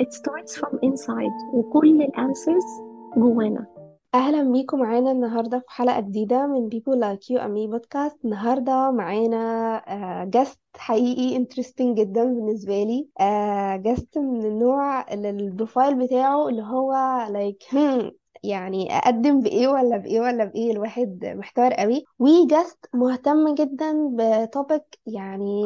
it starts from inside. وكل ال answers جوانا. أهلا بيكم معانا النهارده في حلقة جديدة من People Like You and Me podcast النهارده معانا guest حقيقي interesting جدا بالنسبة لي. guest من النوع اللي ال profile بتاعه اللي هو like hmm يعني أقدم بإيه ولا بإيه ولا بإيه. الواحد محتار قوي. و guest مهتم جدا ب topic يعني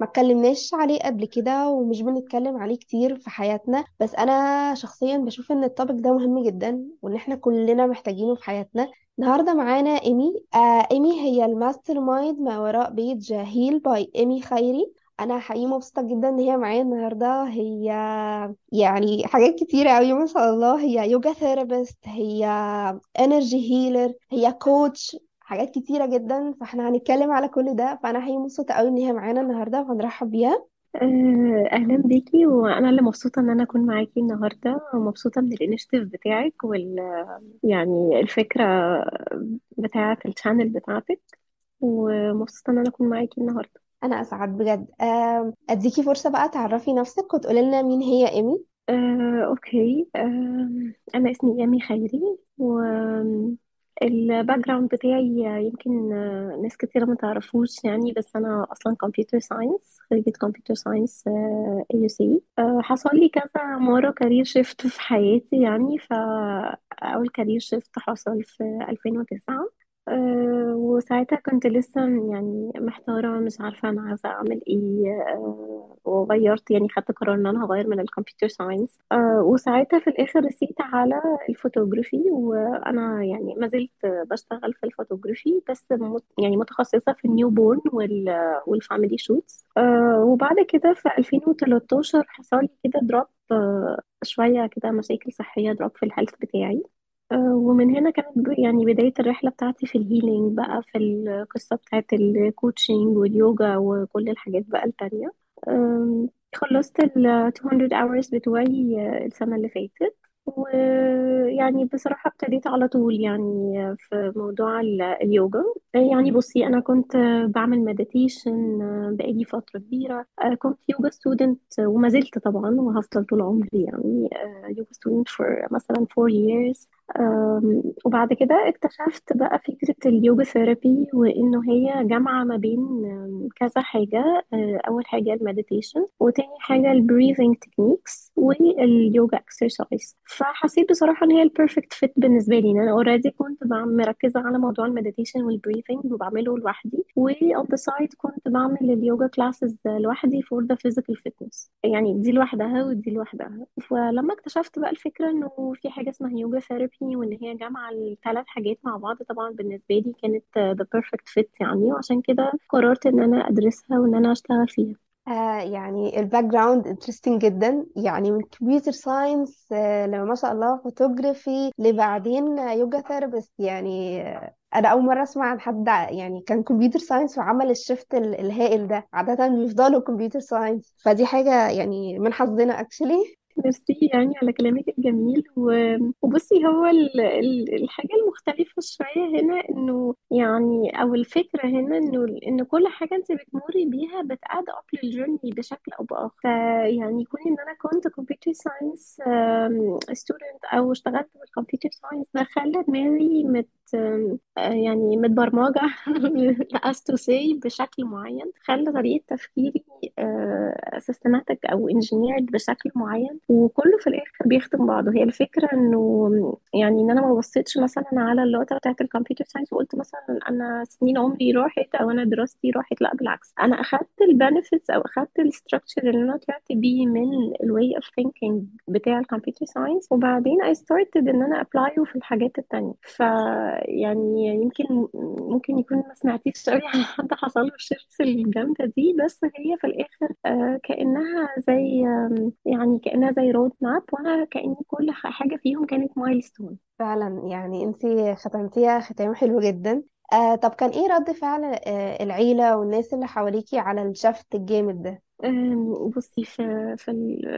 ما اتكلمناش عليه قبل كده ومش بنتكلم عليه كتير في حياتنا بس أنا شخصيا بشوف إن ال topic ده مهم جدا وإن إحنا كلنا محتاجينه في حياتنا. النهارده معانا ايمي آه ايمي هي ال mastermind ما وراء Big Heal by ايمي خيري. أنا حقيقي مبسوطة جدا إن هي معايا النهارده. هي يعني حاجات كتيرة قوي ما شاء الله. هي yoga therapist هي energy healer هي coach حاجات كتيرة جدا فإحنا هنتكلم على كل ده فأنا حقيقي مبسوطة قوي إن هي معانا النهاردة وهنرحب بيها. آه، أهلا بيكي وأنا اللي مبسوطة إن أنا أكون معاكي النهاردة ومبسوطة من ال initiative بتاعك وال يعني الفكرة بتاعة ال channel بتاعتك ومبسوطة إن أنا أكون معاكي النهاردة. أنا أسعد بجد. أديكي فرصة بقى تعرفي نفسك وتقولي لنا مين هي إيمي. آه، okay. آه، أنا اسمي ايمي خيري و ال background بتاعي يمكن ناس كتيرة ما تعرفوش يعني بس أنا أصلا computer science خريجة computer science AUC حصل لي كذا مرة career shift في حياتي يعني فأول career shift حصل في 2009 أه وساعتها كنت لسه يعني محتارة مش عارفة أنا عايزة أعمل إيه أه وغيرت يعني خدت قرار إن أنا هغير من ال computer science. أه وساعتها في الآخر رسيت على الفوتوغرافي وأنا يعني ما زلت بشتغل في الفوتوغرافي بس يعني متخصصة في ال newborn وال وال family shoots. وبعد كده في 2013 حصل كده drop شوية كده مشاكل صحية drop في ال health بتاعي. ومن هنا كانت يعني بداية الرحلة بتاعتي في ال healing بقى في القصة بتاعت ال coaching وال yoga وكل الحاجات بقى التانية. خلصت ال 200 hours بتوعي السنة اللي فاتت. ويعني بصراحة ابتديت على طول يعني في موضوع ال- اليوجا يعني بصي أنا كنت بعمل meditation بقالي فترة كبيرة. كنت yoga student وما زلت طبعا وهفضل طول عمري يعني yoga student for مثلا 4 years. وبعد كده اكتشفت بقى فكرة ال yoga therapy وإنه هي جامعة ما بين كذا حاجة. أه، أول حاجة ال meditation وتاني حاجة ال breathing techniques وال yoga exercise فحسيت بصراحة إن هي ال perfect fit بالنسبة لي إن أنا already كنت مركزة على موضوع ال meditation وال breathing وبعمله لوحدي و on the كنت بعمل ال yoga classes لوحدي for the physical fitness. يعني دي لوحدها ودي لوحدها. فلما اكتشفت بقى الفكرة إنه في حاجة اسمها yoga therapy وإن هي جامعة الثلاث حاجات مع بعض طبعا بالنسبة لي كانت the perfect fit يعني. وعشان كده قررت إن أنا أدرسها وإن أنا أشتغل فيها. آه يعني ال background interesting جدا. يعني من computer science آه لما ما شاء الله فوتوغرافي لبعدين yoga therapist يعني آه أنا أول مرة أسمع عن حد يعني كان computer science وعمل ال shift ال- الهائل ده. عادة بيفضلوا computer science فدي حاجة يعني من حظنا actually ميرسي يعني على كلامك الجميل وبصي هو ال- ال- الحاجة المختلفة شوية هنا إنه يعني أو الفكرة هنا إنه إن كل حاجة انت بتمري بيها بت add up لل journey بشكل أو بآخر. فيعني يكون إن أنا كنت computer science student أو اشتغلت بال computer science ده خلى دماغي مت آه، يعني متبرمجة as to say بشكل معين خلى طريقة تفكيري systematic أو engineered بشكل معين. وكله في الآخر بيخدم بعضه. هي الفكرة إنه يعني إن أنا ما بصيتش مثلا على اللقطة بتاعت ال computer science وقلت مثلا أنا سنين عمري راحت أو أنا دراستي راحت لأ بالعكس. أنا أخدت ال benefits أو أخدت ال structure اللي أنا طلعت بيه من ال way of thinking بتاع ال computer science وبعدين I started إن أنا apply ه في الحاجات التانية. ف يعني يمكن ممكن يكون ما سمعتيش قوي عن حد حصل له ال shift الجامدة دي بس هي في الآخر آه، كأنها زي يعني كأنها زي road map وأنا كأني كل حاجة فيهم كانت milestone فعلا يعني انتي ختمتيها ختام حلو جدا. آه طب كان إيه رد فعل آه العيلة والناس اللي حواليكي على ال shift الجامد ده؟ بصي في في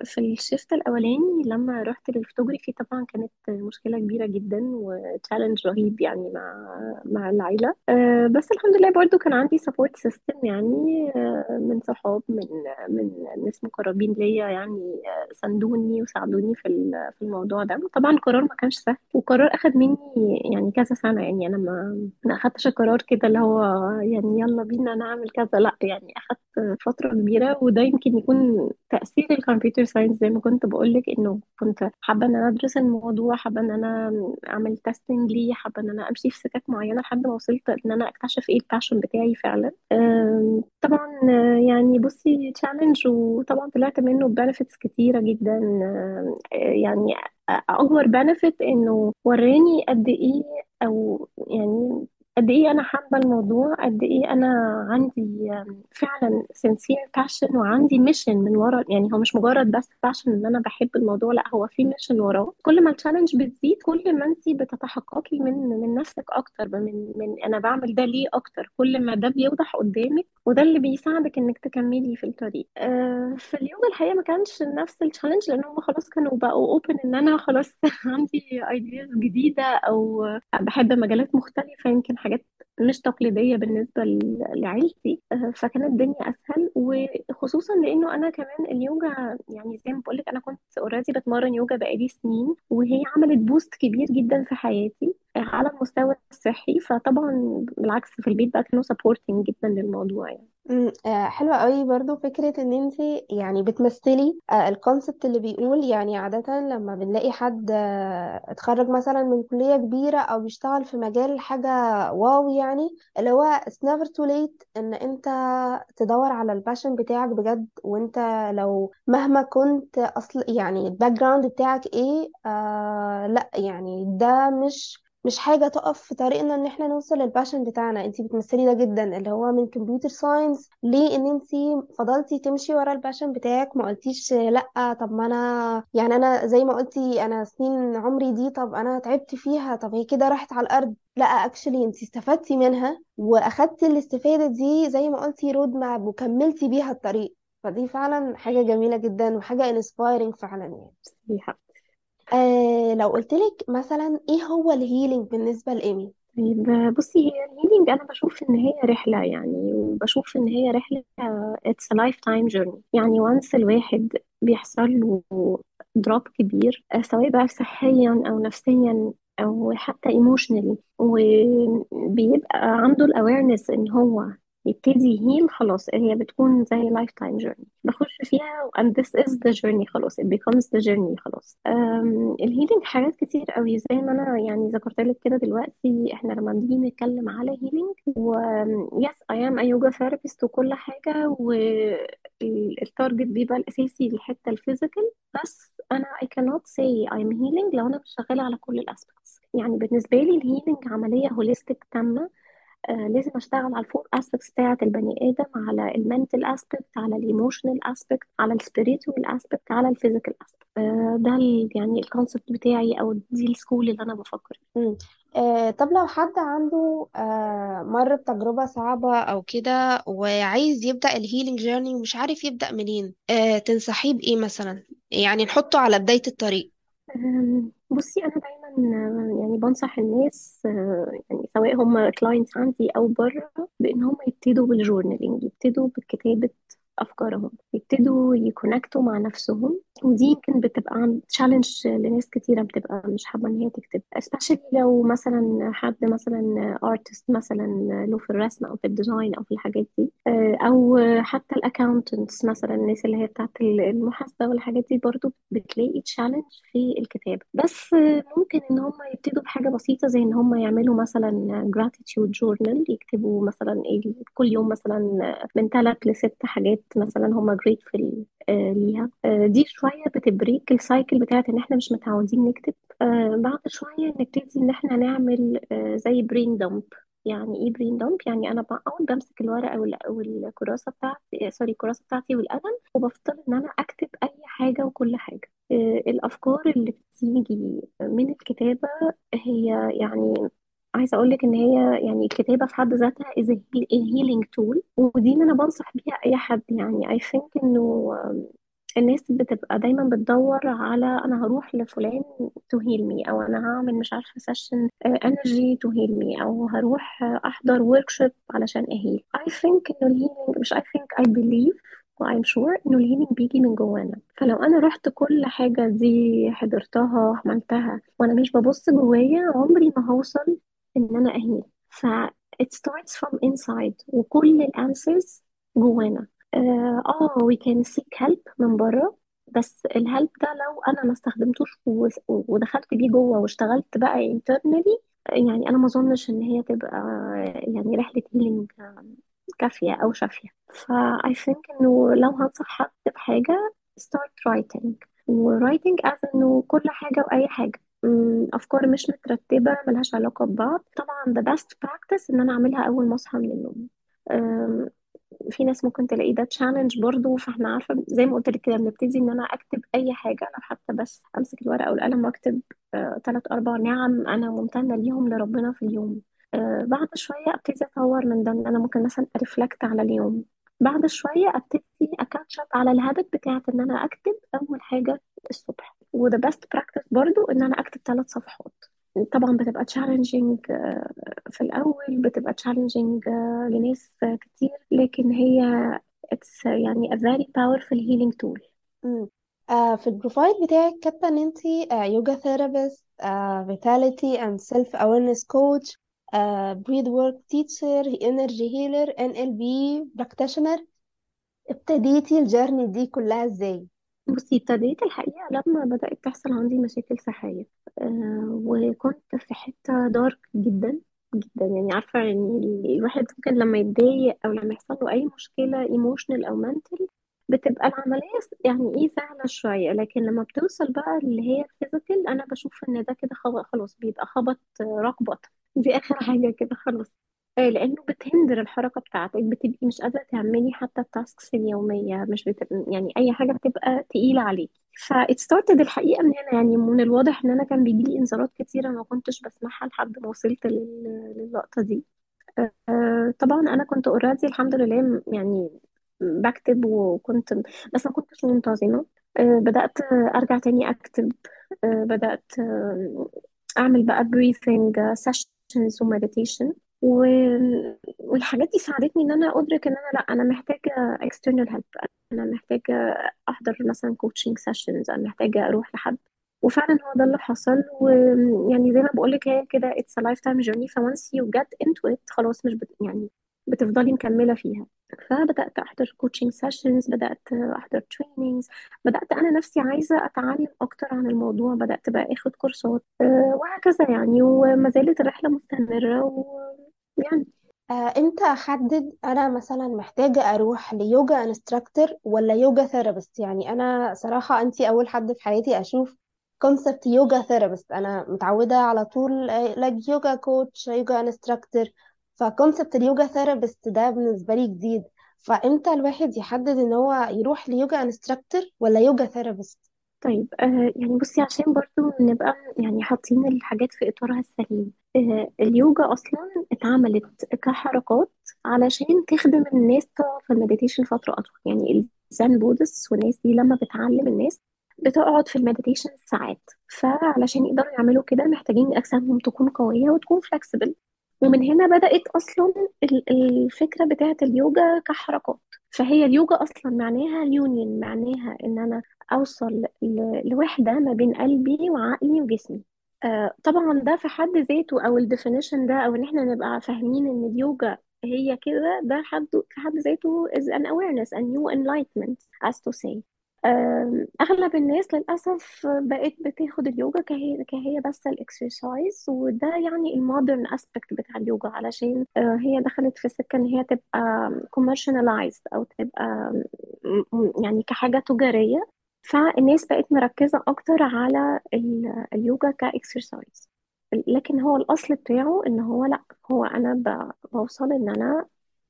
في ال shift الأولاني لما رحت للفوتوغرافي طبعا كانت مشكلة كبيرة جدا و challenge رهيب يعني مع مع العيلة. أه، بس الحمد لله برضو كان عندي support system يعني أه، من صحاب من من ناس مقربين ليا يعني أه، ساندوني وساعدوني في في الموضوع ده. طبعا القرار ما كانش سهل والقرار أخد مني يعني كذا سنة يعني. أنا ما ما أخدتش القرار كده اللي هو يعني يلا بينا نعمل كذا. لأ يعني فترة كبيرة وده يمكن يكون تأثير ال computer science زي ما كنت بقولك إنه كنت حابة إن أنا أدرس الموضوع حابة إن أنا أعمل testing ليه حابة إن أنا أمشي في سكك معينة لحد ما وصلت إن أنا أكتشف إيه ال passion بتاعي فعلا. طبعا يعني بصي challenge وطبعا طلعت منه benefits كتيرة جدا. يعني أكبر benefit إنه وراني قد إيه أو يعني قد إيه أنا حابة الموضوع؟ قد إيه أنا عندي فعلا sincere passion وعندي mission من ورا. يعني هو مش مجرد بس passion إن أنا بحب الموضوع لأ هو في mission وراه. كل ما ال challenge بتزيد كل ما أنت بتتحققي من من نفسك أكتر من من أنا بعمل ده ليه أكتر. كل ما ده بيوضح قدامك وده اللي بيساعدك إنك تكملي في الطريق آه، في اليوجا الحقيقة ما كانش نفس ال challenge لأن هم خلاص كانوا بقوا open إن أنا خلاص عندي ideas جديدة أو بحب مجالات مختلفة يمكن حاجات مش تقليدية بالنسبة ل- لعيلتي. آه، فكانت الدنيا أسهل وخصوصا لأنه أنا كمان اليوجا يعني زي ما بقولك أنا كنت already بتمرن يوجا بقالي سنين وهي عملت boost كبير جدا في حياتي. على المستوى الصحي فطبعا بالعكس في البيت بقى كانوا supporting جدا للموضوع يعني. آه حلوة قوي برضو فكرة إن أنت يعني بتمثلي آه ال concept اللي بيقول يعني عادة لما بنلاقي حد آه اتخرج مثلا من كلية كبيرة أو بيشتغل في مجال حاجة wow يعني اللي هو it's never too late إن أنت تدور على ال passion بتاعك بجد وأنت لو مهما كنت أصل يعني ال background بتاعك إيه آه لأ يعني ده مش مش حاجة تقف في طريقنا إن إحنا نوصل لل passion بتاعنا. انتي بتمثلي ده جدا اللي هو من computer science ليه إن انتي فضلتي تمشي ورا ال passion بتاعك؟ ما قلتيش لأ طب ما أنا يعني أنا زي ما قلتي أنا سنين عمري دي طب أنا تعبت فيها طب هي كده راحت على الأرض. لأ actually انتي استفدتي منها واخدتي الاستفادة دي زي ما قلتي road map وكملتي بيها الطريق. فدي فعلا حاجة جميلة جدا وحاجة inspiring فعلا يعني. آه لو قلتلك مثلا إيه هو ال healing بالنسبة لإيمي؟ طيب بصي هي ال healing أنا بشوف إن هي رحلة يعني وبشوف إن هي رحلة it's lifetime journey يعني once الواحد بيحصل له drop كبير آه، سواء بقى صحيا أو نفسيا أو حتى emotionally وبيبقى عنده ال awareness إن هو يبتدي يheal خلاص هي بتكون زي lifetime journey بخش فيها and this is the journey خلاص it becomes the journey خلاص. ال healing حاجات كتير قوي زي ما أنا يعني ذكرت لك كده دلوقتي إحنا لما بنيجي نتكلم على healing و yes I am a yoga therapist وكل حاجة وال target بيبقى الأساسي الحتة ال physical بس أنا I cannot say I'm healing لو أنا مش شغالة على كل ال aspects يعني بالنسبة لي ال healing عملية holistic تامة آه لازم أشتغل على ال four aspects بتاعة البني آدم على ال mental aspect على ال emotional aspect على ال spiritual aspect على ال physical aspect آه ده يعني ال concept بتاعي أو دي ال school اللي أنا بفكر مم. آه طب لو حد عنده آه مر بتجربة صعبة أو كده وعايز يبدأ ال healing journey ومش عارف يبدأ منين آه تنصحيه بإيه مثلا؟ يعني نحطه على بداية الطريق. بصي أنا دايما يعني بنصح الناس آه، يعني سواء هم clients عندي أو بره بإن هم يبتدوا بال journaling يبتدوا بكتابة أفكارهم يبتدوا يconnectوا مع نفسهم. ودي يمكن بتبقى challenge لناس كتيرة بتبقى مش حابة إن هي تكتب. Especially لو مثلا حد مثلا artist مثلا له في الرسم أو في ال design أو في الحاجات دي. آه، أو حتى ال accountants مثلا الناس اللي هي بتاعت المحاسبة والحاجات دي برضو بتلاقي challenge في الكتابة. بس ممكن إن هم يبتدوا بحاجة بسيطة زي إن هم يعملوا مثلا gratitude journal يكتبوا مثلا كل يوم مثلا من ثلاث لست حاجات مثلا هم grateful آه، ليها. آه، دي شوية بت break ال cycle بتاعت إن إحنا مش متعودين نكتب. آه، بعد شوية نبتدي إن إحنا نعمل زي brain dump يعني إيه brain dump يعني أنا بقعد بمسك الورقة أو ال- أو الكراسه بتاعتي sorry الكراسة بتاعتي والقلم وبفضل إن أنا أكتب أي حاجة وكل حاجة. الأفكار اللي بتيجي من الكتابة هي يعني عايزة أقول لك إن هي يعني الكتابة في حد ذاتها a healing tool ودي اللي أنا بنصح بيها أي حد. يعني I think إنه الناس بتبقى دايما بتدور على أنا هروح لفلان to heal me أو أنا هعمل مش عارفة session energy to heal me أو هروح آه، أحضر workshop علشان أheal. I think إنه ال healing مش I think I believe و I'm sure إنه ال healing بيجي من جوانا. فلو أنا رحت كل حاجة دي حضرتها عملتها وأنا مش ببص جوايا عمري ما هوصل إن أنا أheal. ف it starts from inside وكل ال answers جوانا. آه آه، we can seek help من بره بس ال help ده لو أنا ما استخدمتوش ودخلت بيه جوه واشتغلت بقى internally يعني أنا ما أظنش إن هي تبقى يعني رحلة healing كافية أو شافية. ف I think إنه لو هنصح حد بحاجة start writing. و writing as إنه كل حاجة وأي حاجة. أمم، أفكار مش مترتبة ملهاش علاقة ببعض. طبعا the best practice إن أنا أعملها أول ما أصحى من النوم. في ناس ممكن تلاقي ده challenge برضو فإحنا عارفة زي ما قلت لك كده بنبتدي إن أنا أكتب أي حاجة. لو حتى بس أمسك الورقة والقلم وأكتب ثلاث أربع نعم أنا ممتنة ليهم لربنا في اليوم. آه بعد شوية أبتدي أطور من ده إن أنا ممكن مثلا أreflect على اليوم. بعد شوية أبتدي أcatch up على ال habit بتاعت إن أنا أكتب أول حاجة الصبح وده best practice برضو إن أنا أكتب ثلاث صفحات. طبعا بتبقى challenging في الأول بتبقى challenging لناس كتير لكن هي it's يعني a very powerful healing tool. آه في ال profile بتاعك كاتبة أنتي آه yoga therapist آه vitality and self awareness coach آه breath work teacher energy healer NLP practitioner. ابتديتي ال journey دي كلها إزاي؟ بصي ابتديت الحقيقة لما بدأت تحصل عندي مشاكل صحية. أه وكنت في حتة dark جدا جدا. يعني عارفة يعني الواحد ممكن لما يتضايق أو لما يحصل له أي مشكلة emotional أو mental بتبقى العملية يعني إيه سهلة شوية. لكن لما بتوصل بقى اللي هي ال physical أنا بشوف إن ده كده خلاص بيبقى خبط رزع دي آخر حاجة كده خلاص. آه، لأنه بت hinder الحركة بتاعتك بتبقي مش قادرة تعملي حتى ال tasks اليومية مش بتبقى يعني أي حاجة بتبقى تقيلة عليكي. ف it started الحقيقة من هنا يعني من الواضح إن أنا كان بيجيلي إنذارات كتيرة ما كنتش بسمعها لحد ما وصلت لل- للقطة دي. آه، طبعا أنا كنت اوريدي الحمد لله يعني بكتب وكنت بس ما كنتش منتظمة. آه، بدأت أرجع تاني أكتب. بدأت أعمل بقى breathing sessions ومeditation والحاجات دي ساعدتني إن أنا أدرك إن أنا لأ أنا محتاجة external help. أنا محتاجة أحضر مثلا coaching sessions. أنا محتاجة أروح لحد. وفعلا هو ده اللي حصل. ويعني زي ما بقول لك هي كده it's a lifetime journey. ف once you get into it خلاص مش بت يعني بتفضلي مكملة فيها. فبدأت أحضر coaching sessions بدأت أحضر trainings. بدأت أنا نفسي عايزة أتعلم أكتر عن الموضوع. بدأت بقى أخد كورسات آه، وهكذا يعني. وما زالت الرحلة مستمرة ويعني آه إمتى أحدد أنا مثلا محتاجة أروح ل yoga instructor ولا yoga therapist يعني أنا صراحة أنتي أول حد في حياتي أشوف concept yoga therapist أنا متعودة على طول like yoga coach yoga instructor ف concept ال yoga therapist ده بالنسبة لي جديد. فإمتى الواحد يحدد إن هو يروح ل yoga instructor ولا yoga therapist طيب آه يعني بصي عشان برضو نبقى يعني حاطين الحاجات في إطارها السليم آه اليوجا أصلا اتعملت كحركات علشان تخدم الناس في ال meditation فترة أطول. يعني ال Zen Buddhists والناس دي لما بتعلم الناس بتقعد في ال meditation ساعات. فعلشان يقدروا يعملوا كده محتاجين أجسامهم تكون قوية وتكون flexible ومن هنا بدأت أصلا ال- الفكرة بتاعت اليوجا كحركات. فهي اليوجا أصلا معناها ال union معناها إن أنا أوصل لوحدة ما بين قلبي وعقلي وجسمي. آه طبعا ده في حد ذاته أو ال definition ده أو إن إحنا نبقى فاهمين إن اليوجا هي كده ده حد في حد ذاته is an awareness a new enlightenment as to say. أغلب الناس للأسف بقت بتاخد اليوجا كهي, كهي بس ال exercise وده يعني ال modern aspect بتاع اليوجا علشان آه، هي دخلت في سكة إن هي تبقى commercialized أو تبقى يعني كحاجة تجارية. فالناس بقت مركزة أكتر على ال- اليوجا ك exercise. لكن هو الأصل بتاعه إن هو لأ هو أنا بوصل إن أنا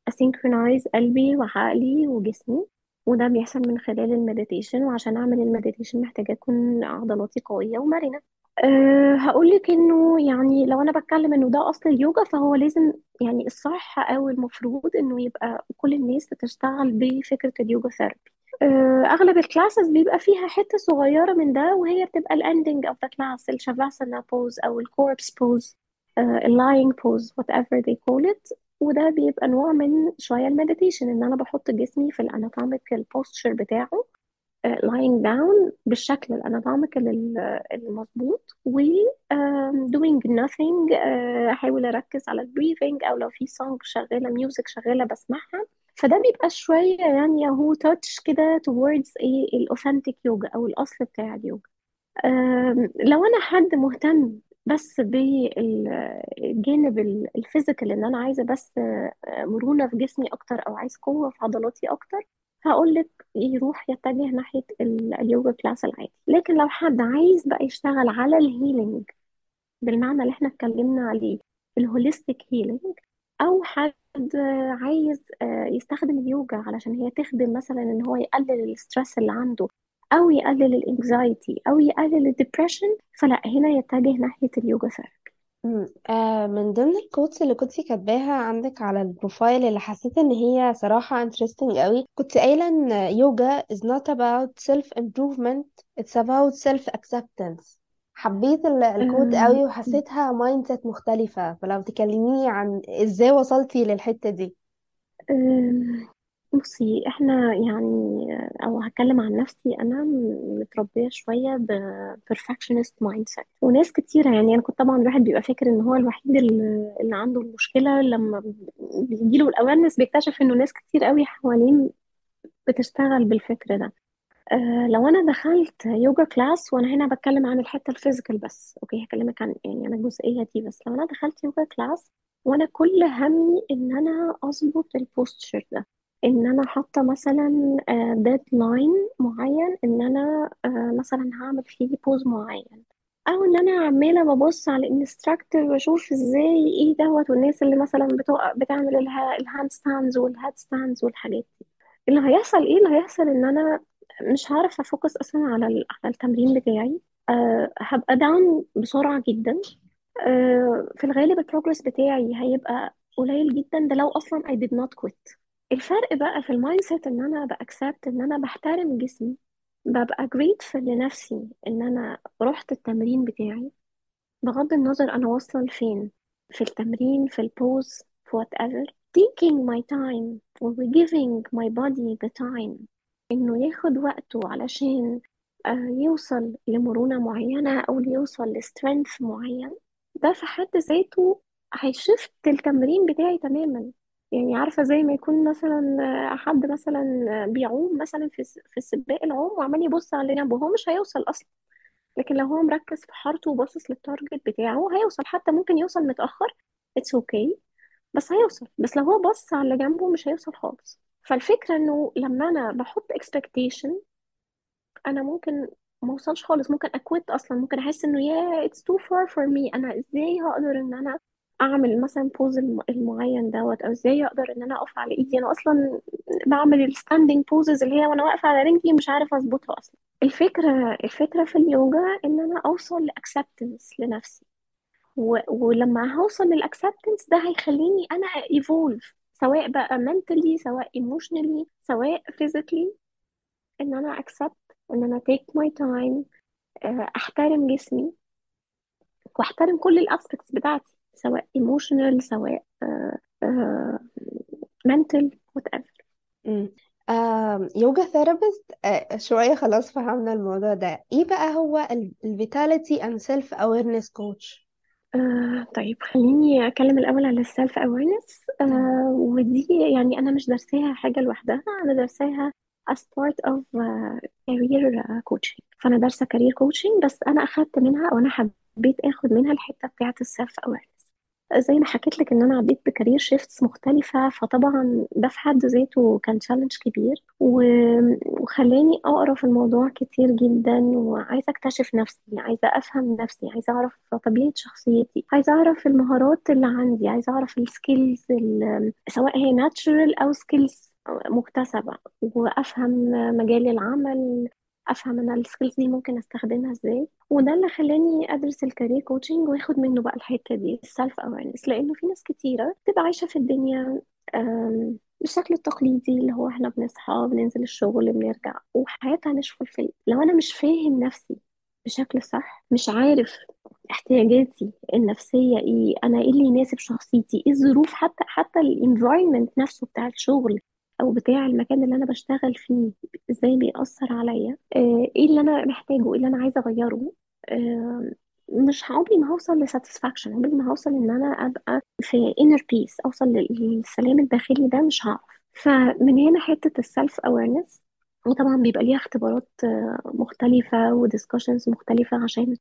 أ synchronize قلبي وعقلي وجسمي. وده بيحصل من خلال ال meditation وعشان أعمل ال meditation محتاجة أكون عضلاتي قوية ومرنة. أه هقولك إنه يعني لو أنا بتكلم إنه ده أصل اليوجا فهو لازم يعني الصح أو المفروض إنه يبقى كل الناس بتشتغل بفكرة اليوجا therapy أه أغلب ال classes بيبقى فيها حتة صغيرة من ده وهي بتبقى ال ending of the class الشافاسانا pose أو ال corpse pose ال lying pose whatever they call it. وده بيبقى نوع من شوية ال meditation إن أنا بحط جسمي في ال anatomical posture بتاعه lying down بالشكل ال anatomical المظبوط و doing nothing uh, أحاول أركز على ال breathing أو لو في song شغالة music شغالة بسمعها. فده بيبقى شوية يعني هو touch كده towards إيه ال authentic يوجا أو الأصل بتاع اليوجا لو أنا حد مهتم بس بالجانب ال physical ان أنا عايزة بس مرونة في جسمي أكتر أو عايز قوة في عضلاتي أكتر هقول لك يروح يتجه ناحية ال- اليوجا class العادي. لكن لو حد عايز بقى يشتغل على ال healing بالمعنى اللي إحنا اتكلمنا عليه ال holistic healing أو حد عايز آه، يستخدم اليوجا علشان هي تخدم مثلا إن هو يقلل ال stress اللي عنده أو يقلل ال anxiety أو يقلل ال depression فلا هنا يتجه ناحية اليوجا therapy. آه من ضمن ال quotes اللي كنتي كاتباها عندك على ال profile اللي حسيت إن هي صراحة interesting قوي كنت قايلة إن يوجا is not about self improvement it's about self acceptance حبيت ال- ال quote أم، قوي وحسيتها mindset مختلفة فلو تكلميني عن إزاي وصلتي للحتة دي. بصي إحنا يعني أو هتكلم عن نفسي أنا م- متربية شوية ب perfectionist mindset. وناس كتيرة يعني أنا كنت طبعا الواحد بيبقى فاكر إن هو الوحيد اللي عنده المشكلة لما بيجيله ال awareness بيكتشف إنه ناس كتير قوي حوالين بتشتغل بالفكر ده. أه لو أنا دخلت يوجا class وأنا هنا بتكلم عن الحتة ال physical بس okay هكلمك عن يعني أنا الجزئية دي بس. لو أنا دخلت يوجا كلاس وأنا كل همي إن أنا أظبط ال posture ده. إن أنا حاطة مثلا deadline معين إن أنا آه، مثلا هعمل فيه pose معين. أو إن أنا عمالة ببص على ال instructor واشوف إزاي إيه دوت والناس اللي مثلا بتوق- بتعمل ال hand stands وال head stands والحاجات دي. اللي هيحصل إيه؟ اللي هيحصل إن أنا مش هعرف أ focus أصلا على على التمرين بتاعي. أه هبقى down بسرعة جدا. أه في الغالب ال progress بتاعي هيبقى قليل جدا. ده لو أصلا I did not quit. الفرق بقى في ال mindset إن أنا ب accept إن أنا بحترم جسمي ببقى grateful لنفسي إن أنا رحت التمرين بتاعي. بغض النظر أنا واصلة لفين في التمرين في البوز في whatever. Taking my time و giving my body the time إنه ياخد وقته علشان آه، يوصل لمرونة معينة أو يوصل لسترينث معين. ده في حد ذاته هيشفت التمرين بتاعي تماما. يعني عارفة زي ما يكون مثلا حد مثلا بيعوم مثلا في في سباق العوم وعمال يبص على اللي جنبه هو مش هيوصل أصلا. لكن لو هو مركز في حارته وباصص لل target بتاعه هيوصل حتى ممكن يوصل متأخر. it's okay okay. بس هيوصل. بس لو هو بص على اللي جنبه مش هيوصل خالص. فالفكرة إنه لما أنا بحط expectation أنا ممكن ما أوصلش خالص. ممكن ا quit أصلا. ممكن أحس إنه يا it's too far for me أنا إزاي هقدر إن أنا أعمل مثلا pose المعين دوت أو إزاي أقدر إن أنا أقف على إيدي؟ أنا أصلا بعمل ال standing poses اللي هي وأنا واقفة على رجلي مش عارفة أظبطها أصلا. الفكرة الفكرة في اليوجا إن أنا أوصل ل acceptance لنفسي. و... ولما هوصل لل acceptance ده هيخليني أنا evolve سواء بقى mentally سواء emotionally سواء physically إن أنا accept إن أنا my time آه، أحترم جسمي وأحترم كل ال aspects بتاعتي. سواء emotional سواء mental whatever. مم. آم، يوجا therapist شوية خلاص فهمنا الموضوع ده. إيه بقى هو ال vitality and self awareness coach آه طيب خليني أتكلم الأول على ال self awareness آه ودي يعني أنا مش درساها حاجة لوحدها أنا درساها as part of uh, career uh, coaching. فأنا دارسة career coaching بس أنا أخدت منها أو أنا حبيت أخد منها الحتة بتاعة ال self awareness زي ما حكيت لك إن أنا عديت ب career shifts مختلفة فطبعا ده في حد ذاته كان challenge كبير. وخلاني أقرأ في الموضوع كتير جدا وعايزة أكتشف نفسي عايزة أفهم نفسي عايزة أعرف طبيعة شخصيتي عايزة أعرف المهارات اللي عندي عايزة أعرف ال skills سواء هي natural أو skills مكتسبة وأفهم مجال العمل افهم أنا ال skills دي ممكن استخدمها إزاي. وده اللي خلاني ادرس ال career coaching واخد منه بقى الحتة دي ال self awareness لأنه في ناس كتيرة بتبقى عايشة في الدنيا بالشكل التقليدي اللي هو إحنا بنصحى بننزل الشغل بنرجع وحياتنا مش full فل لو أنا مش فاهم نفسي بشكل صح مش عارف احتياجاتي النفسية إيه أنا إيه اللي يناسب شخصيتي إيه الظروف حتى حتى ال environment نفسه بتاع الشغل. أو بتاع المكان اللي أنا بشتغل فيه إزاي بيأثر عليا آه، إيه اللي أنا محتاجه إيه اللي أنا عايزة أغيره آه، مش عمري ما هوصل ل satisfaction عمري ما هوصل إن أنا أبقى في inner peace أوصل للسلام الداخلي ده مش هعرف. فمن هنا حتة ال self awareness وطبعا بيبقى ليها اختبارات آه، مختلفة و discussions مختلفة عشان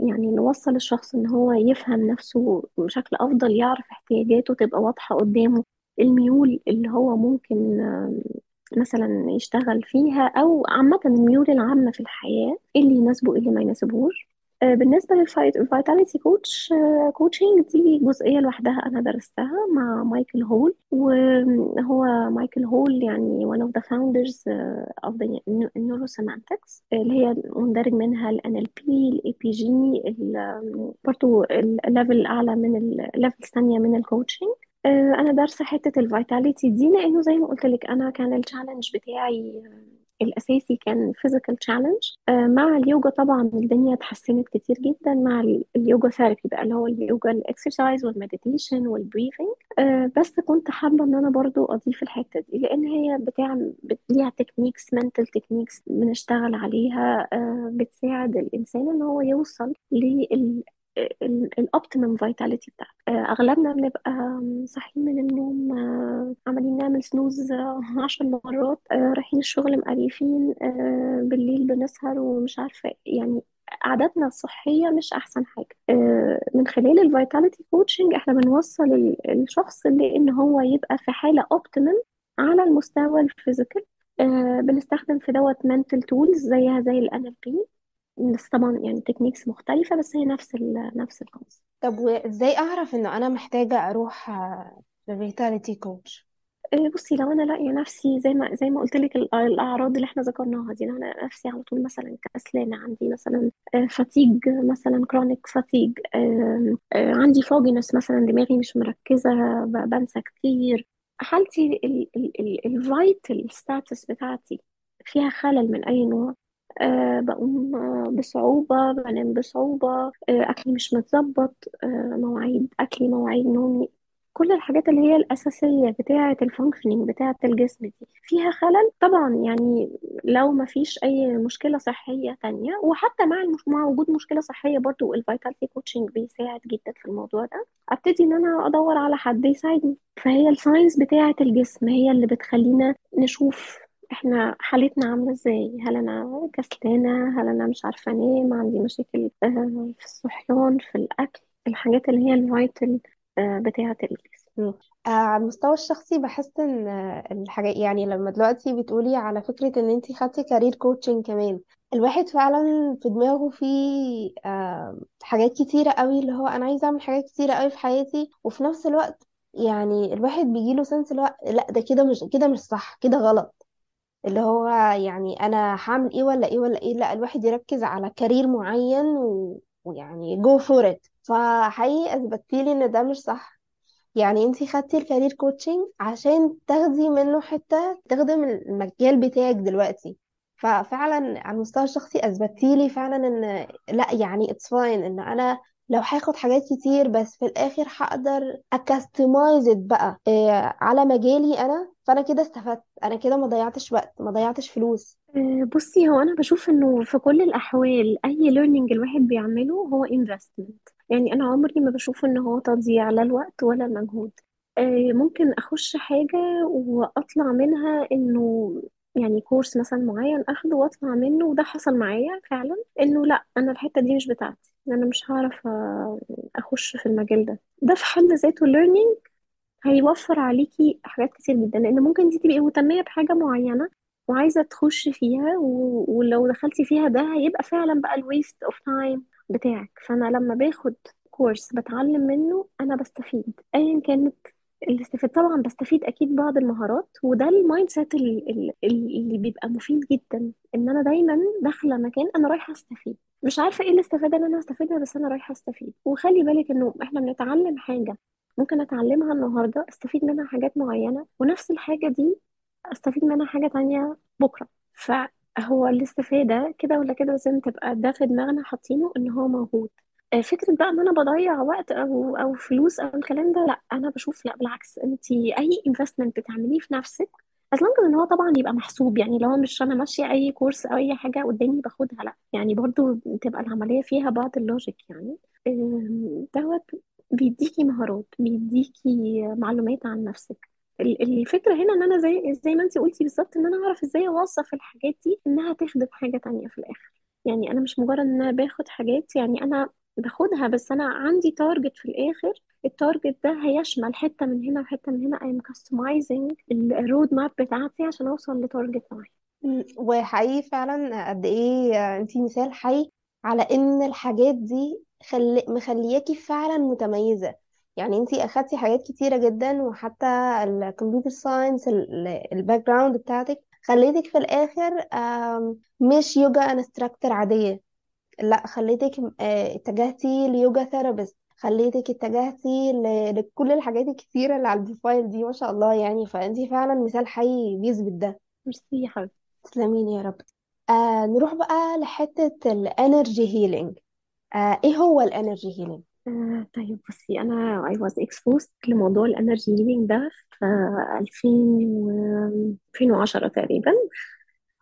يعني نوصل الشخص إن هو يفهم نفسه بشكل أفضل يعرف احتياجاته تبقى واضحة قدامه. الميول اللي هو ممكن مثلا يشتغل فيها أو عامة الميول العامة في الحياة إيه اللي يناسبه اللي ما يناسبهوش. آه، بالنسبة لل vitality coach coaching دي جزئية لوحدها أنا درستها مع مايكل هول. وهو مايكل هول يعني one of the founders آه، of the neurosemantics اللي هي مندرج منها ال NLP ال NLP برضو ال level الأعلى من ال level الثانية من ال coaching أنا دارسة حتة ال vitality دي لأنه زي ما قلت لك أنا كان ال challenge بتاعي آه، الأساسي كان challenge. آه، مع اليوجا طبعا الدنيا اتحسنت كتير جدا. مع ال- اليوجا therapy بقى اللي هو اليوجا ال exercise وال meditation وال breathing بس كنت حابة إن أنا برضو أضيف الحتة دي لأن هي بتاع بت- ليها techniques mental techniques بنشتغل عليها آه، بتساعد الإنسان إن هو يوصل لل ال optimum vitality بتاعته آه، أغلبنا بنبقى صاحيين من النوم آه، عمالين نعمل snooze آه، عشر مرات آه، رايحين الشغل مقريفين بالليل بنسهر ومش عارفة يعني عاداتنا الصحية مش أحسن حاجة. من خلال ال vitality coaching إحنا بنوصل ال- الشخص لأن هو يبقى في حالة optimum على المستوى ال physical بنستخدم في دوت mental tools زيها زي ال NLP بس طبعا يعني techniques مختلفة بس هي نفس ال نفس ال concept طب وإزاي أعرف إنه أنا محتاجة أروح ل vitality coach بصي لو أنا لاقية نفسي زي ما زي ما قلت لك الأعراض اللي إحنا ذكرناها دي لو أنا نفسي على طول مثلا كسلانه عندي مثلا fatigue مثلا chronic fatigue عندي fogginess مثلا دماغي مش مركزة بنسى كتير. حالتي ال vital status بتاعتي فيها خلل من أي نوع؟ أه بقوم آه، بصعوبة بنام بصعوبة أه أكلي مش متظبط مواعيد أكلي مواعيد نومي. كل الحاجات اللي هي الأساسية بتاعة ال functioning بتاعة الجسم دي فيها خلل؟ طبعا يعني لو ما فيش أي مشكلة صحية تانية وحتى مع المش... مع وجود مشكلة صحية برضو ال vitality coaching بيساعد جدا في الموضوع ده أبتدي إن أنا أدور على حد يساعدني. فهي ال signs بتاعة الجسم هي اللي بتخلينا نشوف إحنا حالتنا عاملة إزاي؟ هل أنا كسلانة؟ هل أنا مش عارفة أنام؟ عندي مشاكل آه، في الصحيان في الأكل الحاجات اللي هي ال vital بتاعة الجسم. آه على المستوى الشخصي بحس إن آه، الحاجات يعني لما دلوقتي بتقولي على فكرة إن أنتي خدتي career coaching كمان الواحد فعلا في دماغه في آه حاجات كتيرة قوي اللي هو أنا عايزة أعمل حاجات كتيرة قوي في حياتي وفي نفس الوقت يعني الواحد بيجيله sense هو لأ ده كده مش كده مش صح كده غلط. اللي هو يعني أنا هعمل إيه ولا إيه ولا إيه؟ لا الواحد يركز على career معين و... ويعني go for it فحقيقي اثبتيلي إن ده مش صح. يعني انتي خدتي ال career coaching عشان تاخدي منه حتة تخدم المجال بتاعك دلوقتي. ففعلا على المستوى الشخصي اثبتيلي فعلا إن لا يعني it's fine إن أنا لو هاخد حاجات كتير بس في الآخر هقدر اكستمايز بقى إيه على مجالي أنا. فأنا كده استفدت. أنا كده ما ضيعتش وقت ما ضيعتش فلوس. آه، بصي هو أنا بشوف إنه في كل الأحوال أي learning الواحد بيعمله هو investment. يعني أنا عمري ما بشوف إن هو تضييع لا الوقت ولا المجهود. آه، ممكن أخش حاجة وأطلع منها إنه يعني كورس مثلا معين أخده وأطلع منه وده حصل معايا فعلا إنه لأ أنا الحتة دي مش بتاعتي. أنا مش هعرف أخش في المجال ده. ده في حد ذاته learning هيوفر عليكي حاجات كتير جدا لأن ممكن انت تبقي مهتمية بحاجة معينة وعايزة تخشي فيها و... ولو دخلتي فيها ده هيبقى فعلا بقى ال waste of time بتاعك. فأنا لما باخد course بتعلم منه أنا بستفيد. ايا كانت الاستفادة طبعا بستفيد أكيد بعض المهارات وده ال mindset ال- ال- ال- اللي بيبقى مفيد جدا إن أنا دايما داخلة مكان أنا رايحة أستفيد. مش عارفة إيه الاستفادة اللي أنا هستفيدها بس أنا رايحة أستفيد. وخلي بالك إنه إحنا بنتعلم حاجة ممكن أتعلمها النهارده أستفيد منها حاجات معينة ونفس الحاجة دي أستفيد منها حاجة تانية بكرة. فهو الاستفادة كده ولا كده لازم تبقى ده في دماغنا حاطينه إن هو موجود. فكرة بقى إن أنا بضيع وقت أو أو فلوس أو الكلام ده لأ أنا بشوف لأ بالعكس انت أي انفستمنت بتعمليه في نفسك long as إن هو طبعا يبقى محسوب يعني لو مش أنا ماشية أي كورس أو أي حاجة قدامي باخدها لأ يعني برضو تبقى العملية فيها بعض ال logic يعني. دوت بيديكي مهارات بيديكي معلومات عن نفسك. ال- الفكرة هنا إن أنا زي زي ما انت قلتي بالظبط إن أنا أعرف إزاي اوظف الحاجات دي إنها تخدم حاجة تانية في الآخر. يعني أنا مش مجرد إن أنا باخد حاجات يعني أنا باخدها بس أنا عندي target في الآخر. ال target ده هيشمل حتة من هنا وحتة من هنا. I'm customizing ال road map بتاعتي عشان أوصل ل target معين. وحقيقي فعلا قد إيه انتي مثال حي على إن الحاجات دي خل... مخلياكي فعلا متميزة. يعني انتي أخدتي حاجات كتيرة جدا وحتى ال computer science ال background بتاعتك خليتك في الآخر مش يوجا instructor عادية. لا خليتك آه، اتجهتي ليوجا therapist. خليتك اتجهتي ل... لكل الحاجات الكتيرة اللي على ال profile دي ما شاء الله يعني. فانتي فعلا مثال حي بيثبت ده ميرسي يا حبيبتي. تسلمين يا رب. آه نروح بقى لحتة ال energy healing آه إيه هو ال energy healing آه طيب بصي أنا I was exposed لموضوع ال energy healing ده في 2000 و 2010 تقريبا.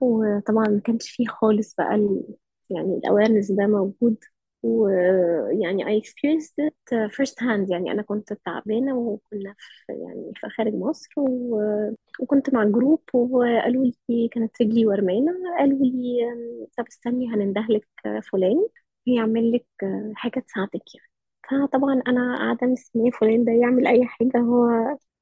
وطبعا ما كانش فيه خالص بقى ال... يعني ال awareness ده موجود. ويعني I experienced it first hand. يعني أنا كنت تعبانة وكنا في يعني في خارج مصر و... وكنت مع جروب وقالوا لي كانت رجلي ورمانة. قالوا لي طب استني هنندهلك فلان يعمل لك حاجة تساعدك يعني. فطبعا أنا قاعدة مستنية فلان ده يعمل أي حاجة هو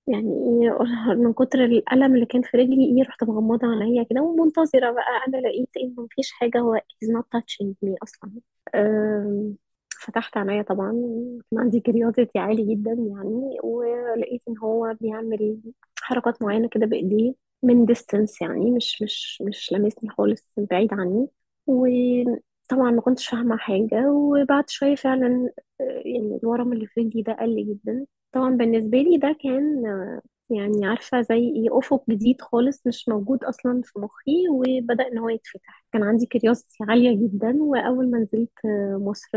يعني إيه من كتر الألم اللي كان في رجلي إيه رحت مغمضة عينيا كده ومنتظرة بقى. أنا لقيت إن مفيش حاجة هو is not touching me أصلا. فتحت عينيا طبعا. كان عندي curiosity عالي جدا يعني ولقيت إن هو بيعمل حركات معينة كده بإيديه من distance يعني مش مش مش لامسني خالص بعيد عني. وطبعا ما كنتش فاهمة حاجة وبعد شوية فعلا آه، يعني الورم اللي في رجلي ده قل جدا. طبعا بالنسبة لي ده كان آه، يعني عارفة زي إيه أفق جديد خالص مش موجود أصلا في مخي وبدأ إن هو يتفتح. كان عندي curiosity عالية جدا وأول ما نزلت آه، مصر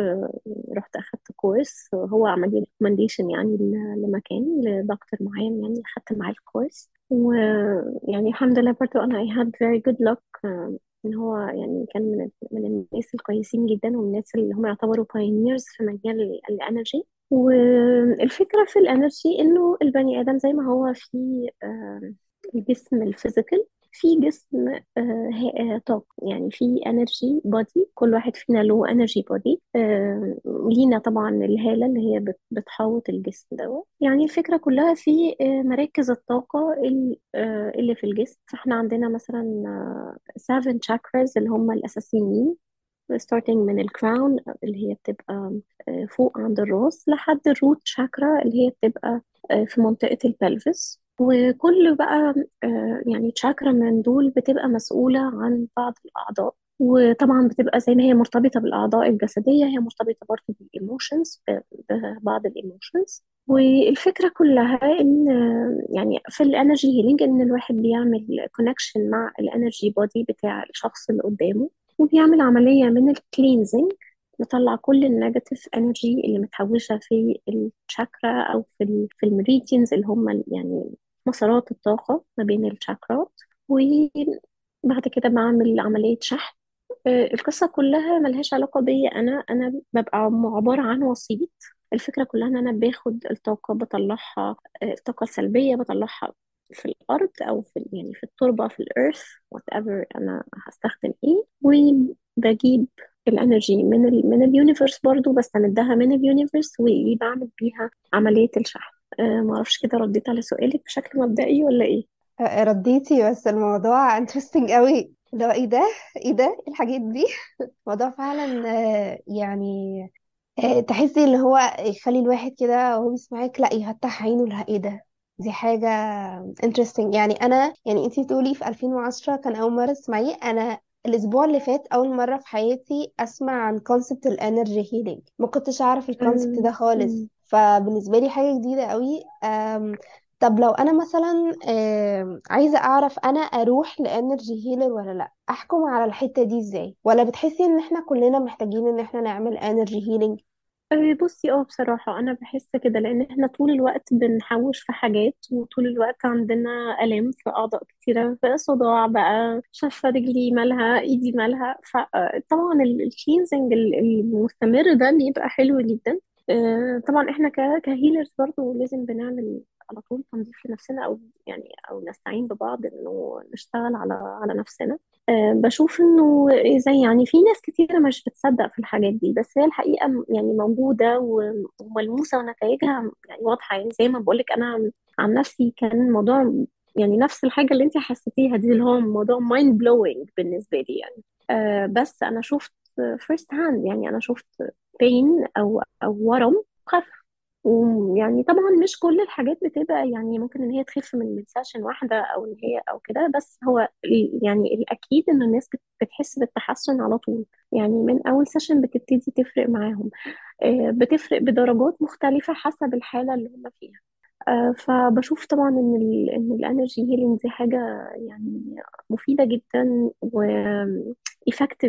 رحت أخدت كورس هو عمل لي recommendation يعني لمكان لدكتور معين يعني أخدت معاه الكورس ويعني الحمد لله برضو أنا I had very good luck إن هو يعني كان من من الناس الكويسين جدا ومن الناس اللي هم يعتبروا pioneers في مجال ال energy والفكرة في ال energy إنه البني آدم زي ما هو في الجسم ال physical في جسم آه، آه، طاقة يعني في energy body كل واحد فينا له energy body لينا طبعا الهالة اللي هي بت- بتحوط الجسم ده يعني الفكرة كلها في آه، مراكز الطاقة ال- آه، اللي في الجسم. فاحنا عندنا مثلا 7 chakras اللي هم الأساسيين starting من ال crown اللي هي بتبقى آه، فوق عند الراس لحد ال root chakra اللي هي بتبقى آه، في منطقة ال pelvis وكل بقى آه، يعني تشاكرا من دول بتبقى مسؤولة عن بعض الأعضاء. وطبعا بتبقى زي ما هي مرتبطة بالأعضاء الجسدية هي مرتبطة برضه بال emotions ببعض ال emotions والفكرة كلها إن آه، يعني في ال energy healing إن الواحد بيعمل connection مع ال energy body بتاع الشخص اللي قدامه وبيعمل عملية من ال cleansing نطلع كل ال negative energy اللي متحوشة في الشاكرا أو في في ال meridians اللي هم يعني مسارات الطاقة ما بين الشاكرات وبعد كده بعمل عملية شحن. آه، القصة كلها ملهاش علاقة بيا أنا. أنا ببقى عبارة عن وسيط. الفكرة كلها إن أنا باخد الطاقة بطلعها آه، الطاقة السلبية بطلعها في الأرض أو في يعني في التربة في ال earth whatever أنا هستخدم إيه. وبجيب ال energy من ال من ال universe برضو بستمدها من ال universe وبعمل بيها عملية الشحن. أه معرفش كده رديت على سؤالك بشكل مبدئي ولا إيه؟ آه رديتي بس الموضوع interesting قوي. لو إيه ده؟ إيه ده؟ إيه الحاجات دي؟ موضوع فعلا آه يعني آه تحسي اللي هو يخلي الواحد كده وهو بيسمعك لا يفتح عينه لا إيه ده؟ دي حاجة interesting. يعني أنا يعني أنتي تقولي في 2010 كان أول مرة تسمعيه. أنا الأسبوع اللي فات أول مرة في حياتي أسمع عن concept ال energy healing ما كنتش أعرف ال concept ده خالص. فبالنسبة لي حاجة جديدة قوي طب لو أنا مثلا عايزة أعرف أنا أروح ل energy healer ولا لأ أحكم على الحتة دي إزاي؟ ولا بتحسي إن إحنا كلنا محتاجين إن إحنا نعمل energy healing؟ أه، بصي آه بصراحة أنا بحس كده لأن إحنا طول الوقت بنحوش في حاجات وطول الوقت عندنا آلام في أعضاء كتيرة في صداع بقى شفة رجلي مالها إيدي مالها فطبعا ال cleansing المستمر ده بيبقى حلو جدا. طبعا إحنا كهيلرز برضو لازم بنعمل على طول تنظيف لنفسنا أو يعني أو نستعين ببعض إنه نشتغل على على نفسنا. أه، بشوف إنه زي يعني في ناس كتيرة مش بتصدق في الحاجات دي بس هي الحقيقة يعني موجودة وملموسة ونتائجها يعني واضحة. يعني زي ما بقولك أنا عن نفسي كان الموضوع يعني نفس الحاجة اللي انت حسيتيها دي اللي هو موضوع mind blowing بالنسبة لي يعني. أه بس أنا شفت first hand يعني أنا شفت pain أو أو ورم خف. ويعني طبعا مش كل الحاجات بتبقى يعني ممكن إن هي تخف من session واحدة أو إن هي أو كده بس هو يعني الأكيد إن الناس بت- بتحس بالتحسن على طول. يعني من أول session بتبتدي تفرق معاهم. آه، بتفرق بدرجات مختلفة حسب الحالة اللي هم فيها. آه، فبشوف طبعا إن إن ال energy healing دي حاجة يعني مفيدة جدا و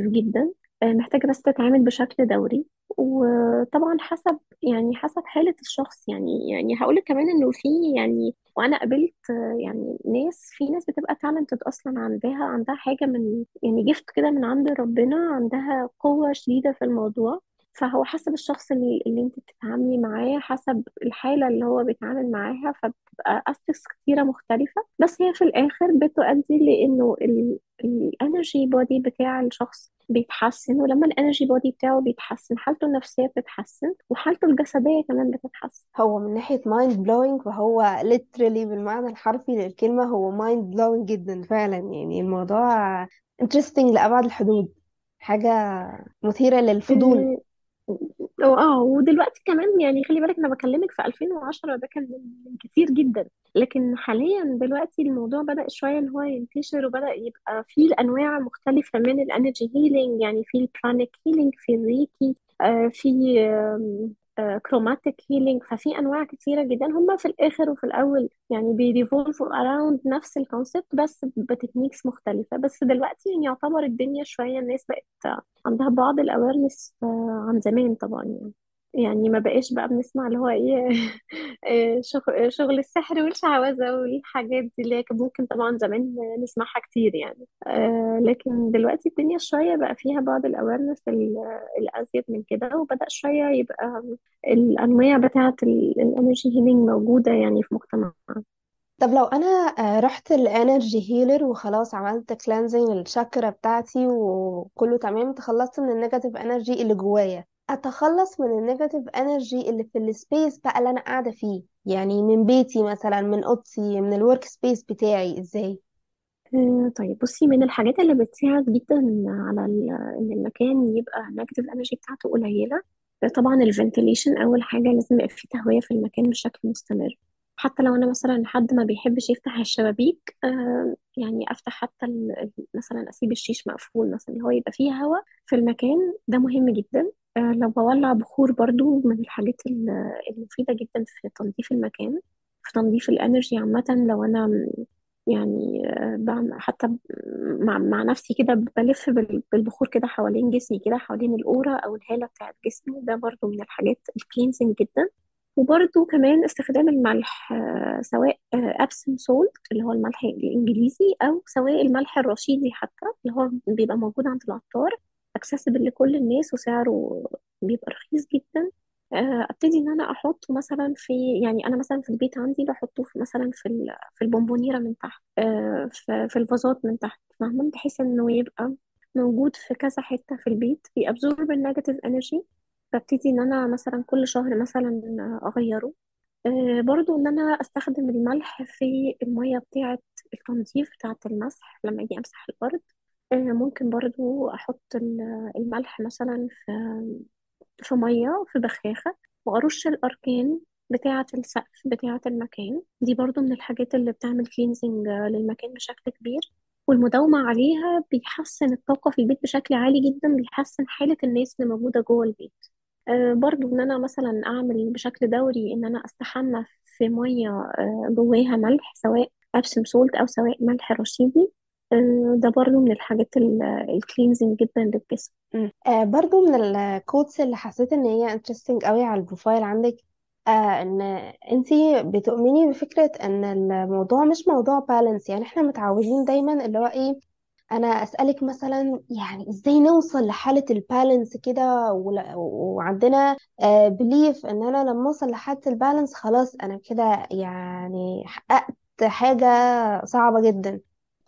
جدا. آه، محتاجة بس تتعامل بشكل دوري. وطبعا حسب يعني حسب حالة الشخص. يعني يعني هقول لك كمان إنه في يعني وأنا قابلت آه، يعني ناس في ناس بتبقى تالنتد أصلا عندها عندها حاجة من يعني جفت كده من عند ربنا عندها قوة شديدة في الموضوع. فهو حسب الشخص اللي, اللي انت بتتعاملي معاه حسب الحالة اللي هو بيتعامل معاها فبتبقى aspects كتيرة مختلفة. بس هي في الآخر بتؤدي لأنه ال energy body بتاع الشخص بيتحسن ولما ال energy body بتاعه بيتحسن حالته النفسية بتتحسن وحالته الجسدية كمان بتتحسن. هو من ناحية mind blowing فهو literally بالمعنى الحرفي للكلمة هو mind blowing جدا فعلا. يعني الموضوع interesting لأبعد الحدود حاجة مثيرة للفضول. آه ودلوقتي كمان يعني خلي بالك أنا بكلمك في 2010 ده كان من من كتير جدا لكن حاليا دلوقتي الموضوع بدأ شوية إن هو ينتشر وبدأ يبقى فيه انواع مختلفة من ال energy healing يعني في ال pranic healing في ال reiki آه في chromatic healing ففي أنواع كتيرة جدا. هم في الآخر وفي الأول يعني بي revolve وا around نفس الكونسبت بس بتكنيكس مختلفة. بس دلوقتي يعني يعتبر الدنيا شوية الناس بقت عندها بعض ال awareness عن زمان طبعا يعني. يعني ما بقاش بقى بنسمع اللي هو إيه إيه شغل, السحر والشعوذة والحاجات دي اللي هي كان ممكن طبعا زمان نسمعها كتير يعني. آه لكن دلوقتي الدنيا شوية بقى فيها بعض ال awareness الأزيد من كده وبدأ شوية يبقى الأنواع بتاعة ال energy healing موجودة يعني في مجتمعنا. طب لو أنا آه، رحت ال energy healer وخلاص عملت cleansing لل chakra بتاعتي وكله تمام تخلصت من ال negative energy اللي جوايا أتخلص من ال negative energy اللي في ال space بقى اللي أنا قاعدة فيه. يعني من بيتي مثلا من أوضتي من ال work space بتاعي. إزاي؟ آه، طيب بصي من الحاجات اللي بتساعد جدا على إن المكان يبقى ال negative energy بتاعته قليلة طبعا ال ventilation أول حاجة لازم يبقى فيه تهوية في المكان بشكل مستمر. حتى لو أنا مثلا حد ما بيحبش يفتح الشبابيك آه، يعني أفتح حتى مثلا أسيب الشيش مقفول مثلا هو يبقى فيه هواء في المكان ده مهم جدا. آه، لو بولع بخور برضو من الحاجات ال- المفيدة جدا في تنظيف المكان في تنظيف ال energy عامة لو أنا يعني آه، بعمل حتى مع, نفسي كده بلف بال- بالبخور كده حوالين جسمي كده حوالين ال aura أو الهالة بتاعت جسمي ده برضو من الحاجات ال cleansing جدا. وبرضو كمان استخدام الملح آه، سواء Epsom salt اللي هو الملح الإنجليزي أو سواء الملح الرشيدي حتى اللي هو بيبقى موجود عند العطار. accessible لكل الناس وسعره بيبقى رخيص جدا. آه، أبتدي إن أنا أحطه مثلا في يعني أنا مثلا في البيت عندي بحطه في مثلا في في ال bonbonnière من تحت آه، في في الفازات من تحت فاهمة؟ بحيث إنه يبقى موجود في كذا حتة في البيت بي absorb ال negative energy ببتدي إن أنا مثلا كل شهر مثلا أغيره. آه، برضو إن أنا أستخدم الملح في المية بتاعة التنظيف بتاعة المسح لما أجي أمسح الأرض. آه، ممكن برضو أحط ال- الملح مثلا في في مية في بخاخة وأرش الأركان بتاعة السقف بتاعة المكان. دي برضو من الحاجات اللي بتعمل كلينزنج للمكان بشكل كبير. والمداومة عليها بيحسن الطاقة في البيت بشكل عالي جدا بيحسن حالة الناس اللي موجودة جوه البيت. آه، برضو إن أنا مثلا أعمل بشكل دوري إن أنا أستحمى في مية آه، جواها ملح سواء Epsom salt أو سواء ملح رشيدي. آه، ده برضو من الحاجات ال cleansing جدا للجسم. آه برضو من ال quotes اللي حسيت إن هي interesting قوي على ال profile عندك آه إن أنتي بتؤمني بفكرة إن الموضوع مش موضوع balance يعني إحنا متعودين دايما اللي هو إيه أنا أسألك مثلا يعني إزاي نوصل لحالة ال balance كده؟ وعندنا belief إن أنا لما أوصل لحالة ال balance خلاص أنا كده يعني حققت حاجة صعبة جدا.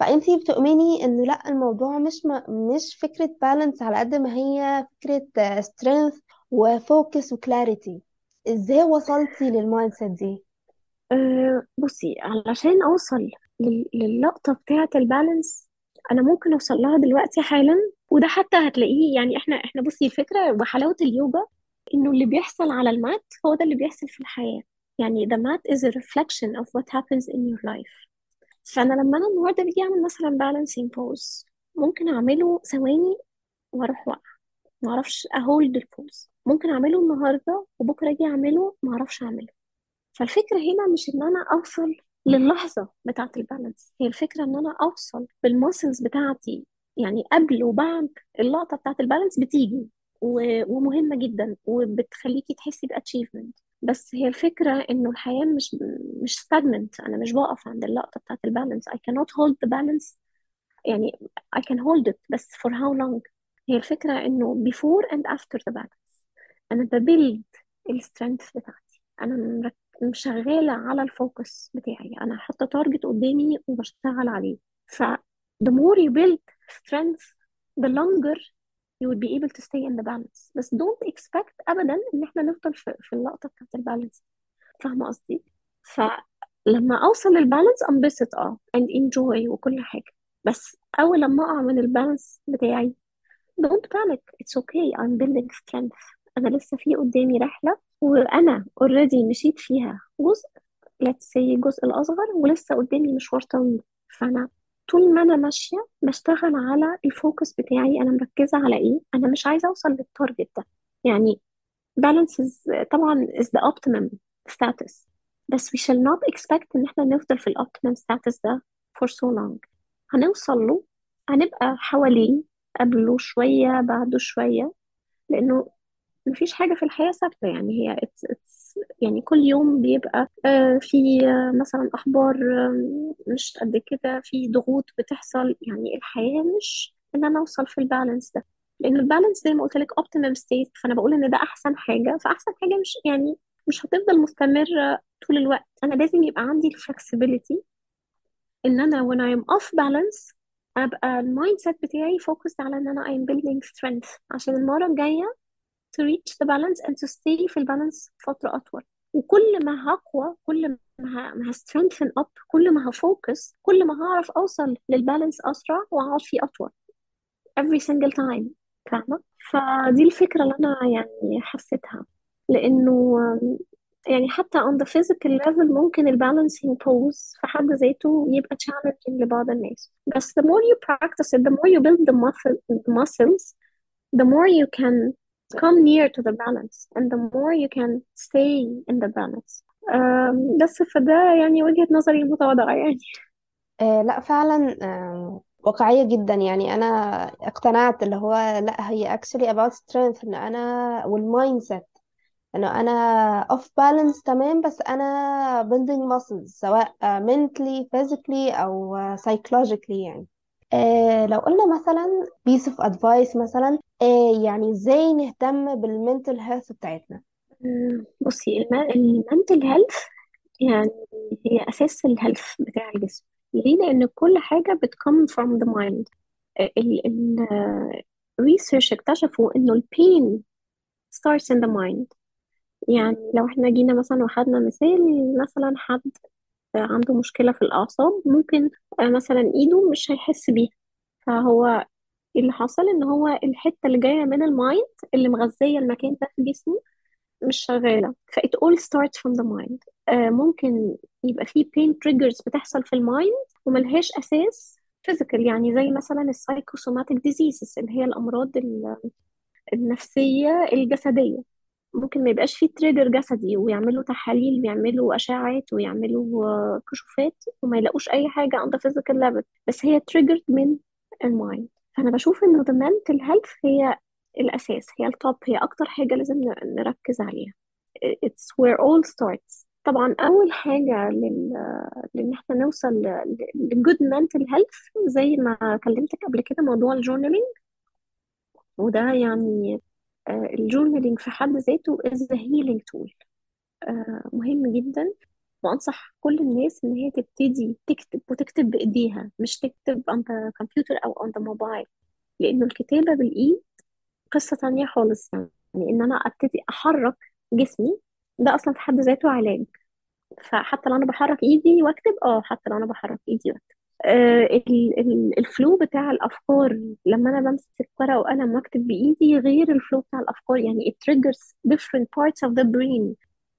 فانتي بتؤمني إنه لأ الموضوع مش م... مش فكرة balance على قد ما هي فكرة strength و focus و clarity إزاي وصلتي لل mindset دي؟ أه بصي علشان أوصل لل- للقطة بتاعة ال balance أنا ممكن أوصل لها دلوقتي حالا وده حتى هتلاقيه يعني إحنا إحنا بصي الفكرة وحلاوة اليوجا إنه اللي بيحصل على ال mat هو ده اللي بيحصل في الحياة. يعني the mat is a reflection of what happens in your life. فأنا لما أنا النهارده بيجي أعمل مثلا balancing pose ممكن أعمله ثواني وأروح واقعة. ما أعرفش ا hold ال pose ممكن أعمله النهارده وبكرة أجي أعمله ما أعرفش أعمله. فالفكرة هنا مش إن أنا أوصل للحظة بتاعة ال balance هي الفكرة إن أنا أوصل بال muscles بتاعتي يعني قبل وبعد اللقطة بتاعة ال balance بتيجي و- ومهمة جدا وبتخليكي تحسي ب achievement بس هي الفكرة إنه الحياة مش مش stagnant. أنا مش بقف عند اللقطة بتاعة ال balance I cannot hold the balance. يعني I can hold it بس for how long هي الفكرة إنه before and after the balance. أنا ب build ال strength بتاعتي. أنا مرك- شغالة على ال focus بتاعي. أنا حاطة target قدامي وبشتغل عليه. ف the more you build strength the longer you will be able to stay in the balance. بس don't expect ابدا إن إحنا نفضل في, في اللقطة بتاعت البالانس. فاهمة قصدي؟ فلما أوصل للبالانس أنبسط آه and enjoy وكل حاجة. بس أول لما اقع من البالانس بتاعي don't panic it's okay I'm building strength. أنا لسه في قدامي رحلة وأنا already مشيت فيها جزء let's say الجزء الأصغر ولسه قدامي مشوار طويل. فأنا طول ما أنا ماشية بشتغل على ال focus بتاعي أنا مركزة على إيه؟ أنا مش عايزة أوصل لل target ده. يعني balance is طبعا is the optimum status. بس we shall not expect إن إحنا نفضل في ال optimum status ده for so long. هنوصل له هنبقى حواليه قبله شوية بعده شوية لأنه مفيش حاجة في الحياة ثابتة. يعني هي it's, it's يعني كل يوم بيبقى آه، في آه، مثلا أخبار مش قد كده في ضغوط بتحصل. يعني الحياة مش إن أنا أوصل في ال balance ده لأن ال balance زي ما قلت لك optimum state. فأنا بقول إن ده أحسن حاجة. فأحسن حاجة مش يعني مش هتفضل مستمرة طول الوقت. أنا لازم يبقى عندي ال flexibility إن أنا when I'm off balance أبقى ال mindset بتاعي focused على إن أنا I'm building strength. عشان المرة الجاية to reach the balance and to stay في ال balance فترة أطول. وكل ما هقوى كل ما ه strengthen up كل ما ه focus كل ما هعرف أوصل لل balance أسرع وأقعد فيه أطول. Every single time فاهمة؟ فدي الفكرة اللي أنا يعني حسيتها. لأنه يعني حتى on the physical level ممكن ال balancing pose في حد ذاته يبقى challenging لبعض الناس. بس the more you practice it the more you build the muscles the more you can come near to the balance and the more you can stay in the balance بس فده يعني وجهة نظري المتواضعة يعني آه لا فعلا آه واقعية جدا يعني أنا اقتنعت اللي هو لا هي actually about strength إن أنا وال mindset إنه أنا off balance تمام بس أنا building muscles سواء آه mentally physically أو آه psychologically يعني آه لو قلنا مثلا piece of advice مثلا آه يعني إزاي نهتم بال mental health بتاعتنا؟ بصي ال mental health يعني هي أساس ال health بتاع الجسم. ليه؟ لأن كل حاجة بت come from the mind. ال ال research اكتشفوا إنه ال pain starts in the mind. يعني لو إحنا جينا مثلا وخدنا مثال مثلا حد عنده مشكلة في الأعصاب ممكن آه، مثلا إيده مش هيحس بيها. فهو إيه اللي حصل إن هو الحتة اللي جاية من ال mind اللي مغذية المكان ده في جسمه مش شغالة. ف it all starts from the mind. آه ممكن يبقى في pain triggers بتحصل في ال mind وملهاش أساس physical. يعني زي مثلا ال psychosomatic diseases اللي هي الأمراض ال- النفسية الجسدية. ممكن ما يبقاش فيه trigger جسدي ويعملوا تحاليل ويعملوا أشعات ويعملوا آه، كشوفات وما يلاقوش أي حاجة on the physical level. بس هي triggered من ال mind. فأنا بشوف the mental health هي الأساس هي ال top هي أكتر حاجة لازم نركز عليها. It's where all starts. طبعا أول حاجة لل... لإن إحنا نوصل ل good mental health زي ما كلمتك قبل كده موضوع ال journaling وده يعني الجورنالينج في حد ذاته is a healing tool. آه، مهم جدا. وأنصح كل الناس إن هي تبتدي تكتب وتكتب بإيديها مش تكتب on computer أو on mobile. لأنه الكتابة بالإيد قصة تانية خالص يعني. إن أنا أبتدي أحرك جسمي ده أصلا في حد ذاته علاج. فحتى لو أنا بحرك إيدي وأكتب أه حتى لو أنا بحرك إيدي وأكتب. آه، ال- ال- ال flow بتاع الأفكار لما أنا بمسك ورقة وقلم وأكتب بإيدي غير ال flow بتاع الأفكار. يعني it triggers different parts of the brain.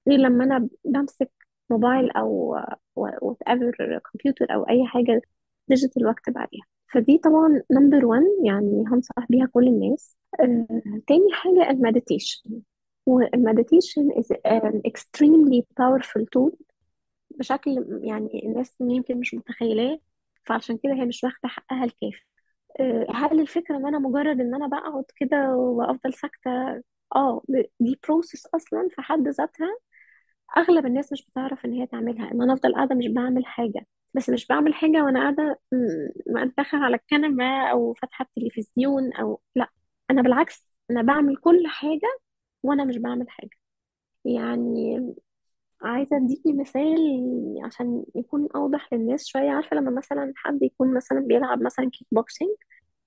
غير لما أنا بمسك موبايل أو whatever كمبيوتر أو أي حاجة digital وأكتب عليها. فدي طبعا number 1 يعني هنصح بيها كل الناس. آه، تاني حاجة ال meditation. وال meditation is an extremely powerful tool بشكل يعني الناس يمكن مش متخيلاه فعشان كده هي مش واخدة حقها الكافي. آه، هل الفكرة إن أنا مجرد إن أنا بقعد كده وأفضل ساكتة؟ آه دي بروسيس أصلا في حد ذاتها أغلب الناس مش بتعرف إن هي تعملها إن أنا أفضل قاعدة مش بعمل حاجة. بس مش بعمل حاجة وأنا قاعدة م- منتخة على الكنبة أو فاتحة التلفزيون أو لأ. أنا بالعكس أنا بعمل كل حاجة وأنا مش بعمل حاجة. يعني عايزة أديكي مثال عشان يكون أوضح للناس شوية. عارفة لما مثلا حد يكون مثلا بيلعب مثلا kick boxing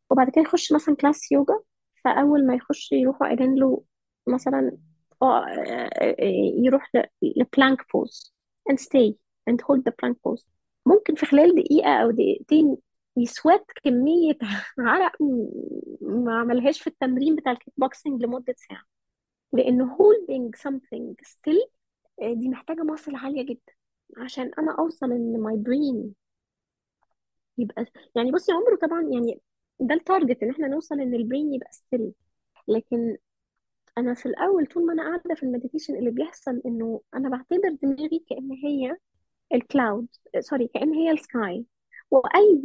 وبعد كده يخش مثلا class يوجا فأول ما يخش يروحوا قايلين له مثلا آه، آه، يروح ل plank pose and stay and hold the plank pose ممكن في خلال دقيقة أو دقيقتين يsweat كمية عرق ما عملهاش في التمرين بتاع ال kick boxing لمدة ساعة. holding something still آه، دي محتاجة muscle عالية جدا عشان أنا أوصل إن my brain يبقى يعني بصي عمره طبعا يعني ده ال target إن إحنا نوصل إن ال brain يبقى still. لكن أنا في الأول طول ما أنا قاعدة في ال meditation اللي بيحصل إنه أنا بعتبر دماغي كأن هي ال cloud sorry كأن هي ال sky وأي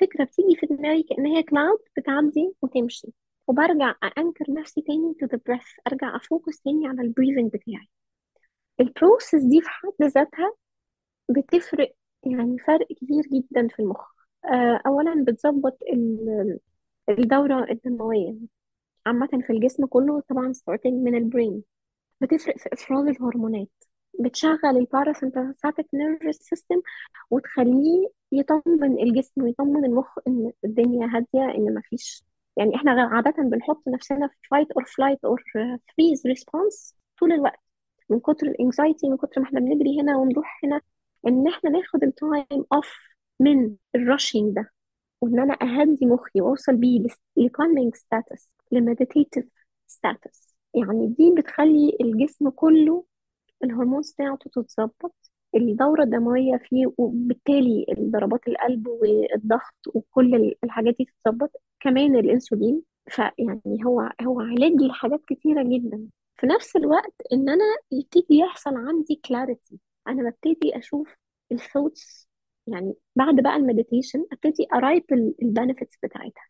فكرة بتيجي في دماغي كأن هي cloud بتعدي وتمشي. وبرجع أ anchor نفسي تاني to the breath أرجع أ focus تاني على ال breathing بتاعي. ال process دي في حد ذاتها بتفرق يعني فرق كبير جدا في المخ. آه، أولا بتظبط ال- الدورة الدموية. عامة في الجسم كله طبعا starting من ال brain بتفرق في إفراز الهرمونات. بتشغل ال parasympathetic nervous system وتخليه يطمن الجسم ويطمن المخ إن الدنيا هادية إن مفيش. يعني إحنا عادة بنحط نفسنا في fight or flight or freeze response طول الوقت. من كتر ال anxiety من كتر ما إحنا بنجري هنا ونروح هنا إن إحنا ناخد ال time off من ال rushing ده. وإن أنا اهدي مخي وأوصل بيه ل calming status ل meditative status يعني دي بتخلي الجسم كله ال hormones بتاعته تتظبط الدورة الدموية فيه وبالتالي ضربات القلب والضغط وكل ال- الحاجات دي تتظبط. كمان الإنسولين. فيعني هو هو علاج لحاجات كتيرة جدا. في نفس الوقت إن أنا يبتدي يحصل عندي clarity أنا ببتدي أشوف ال thoughts يعني بعد بقى ال meditation ابتدي ا reap ال benefits بتاعتها.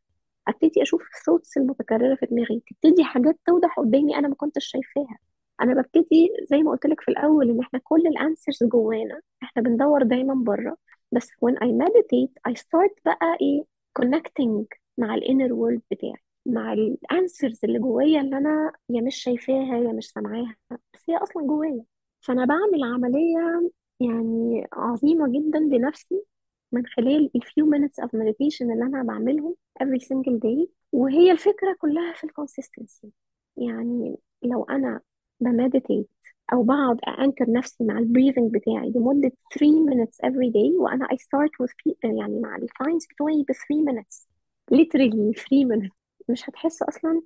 ابتدي أشوف ال thoughts المتكررة في دماغي. تبتدي حاجات توضح قدامي أنا ما كنتش شايفاها. أنا ببتدي زي ما قلت لك في الأول إن إحنا كل ال answers جوانا. إحنا بندور دايما بره بس when I meditate I start بقى إيه؟ connecting مع ال inner world بتاعي. مع ال answers اللي جوايا اللي أنا يا مش شايفاها يا مش سامعاها. بس هي أصلا جوايا. فأنا بعمل عملية يعني عظيمة جدا لنفسي من خلال ال few minutes of meditation اللي أنا بعملهم every single day. وهي الفكرة كلها في ال consistency يعني لو أنا ب meditate أو بقعد ا anchor نفسي مع ال breathing بتاعي لمدة 3 minutes every day وأنا I start with people يعني مع ال clients بتوعي ب 3 minutes. Literally 3 minutes. مش هتحس أصلا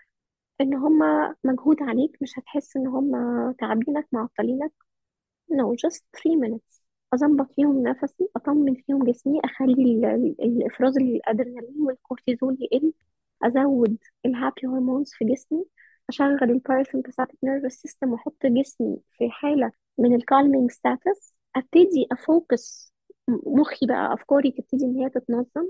إن هم مجهود عليك مش هتحس إن هم تعبينك معطلينك. No just 3 minutes. أظبط فيهم نفسي أطمن فيهم جسمي أخلي ال- الإفراز الأدرينالين والكورتيزول يقل أزود ال happy hormones في جسمي أشغل ال parasympathetic nervous system وأحط جسمي في حالة من ال calming status أبتدي أ focus مخي بقى أفكاري تبتدي إن هي تتنظم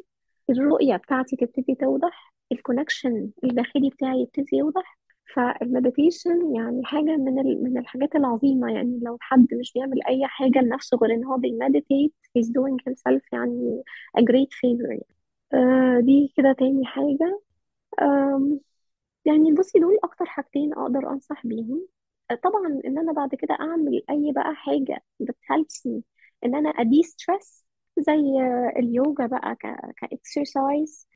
الرؤية بتاعتي تبتدي توضح ال connection الداخلي بتاعي يبتدي يوضح فال meditation يعني حاجة من ال- من الحاجات العظيمة. يعني لو حد مش بيعمل أي حاجة لنفسه غير إن هو بي meditate he's doing himself يعني a great favor. يعني. آه دي كده تاني حاجة. يعني بصي دول أكتر حاجتين أقدر أنصح بيهم. آه، طبعا إن أنا بعد كده أعمل أي بقى حاجة بت help سني إن أنا أ de-stress زي اليوجا بقى ك ك exercise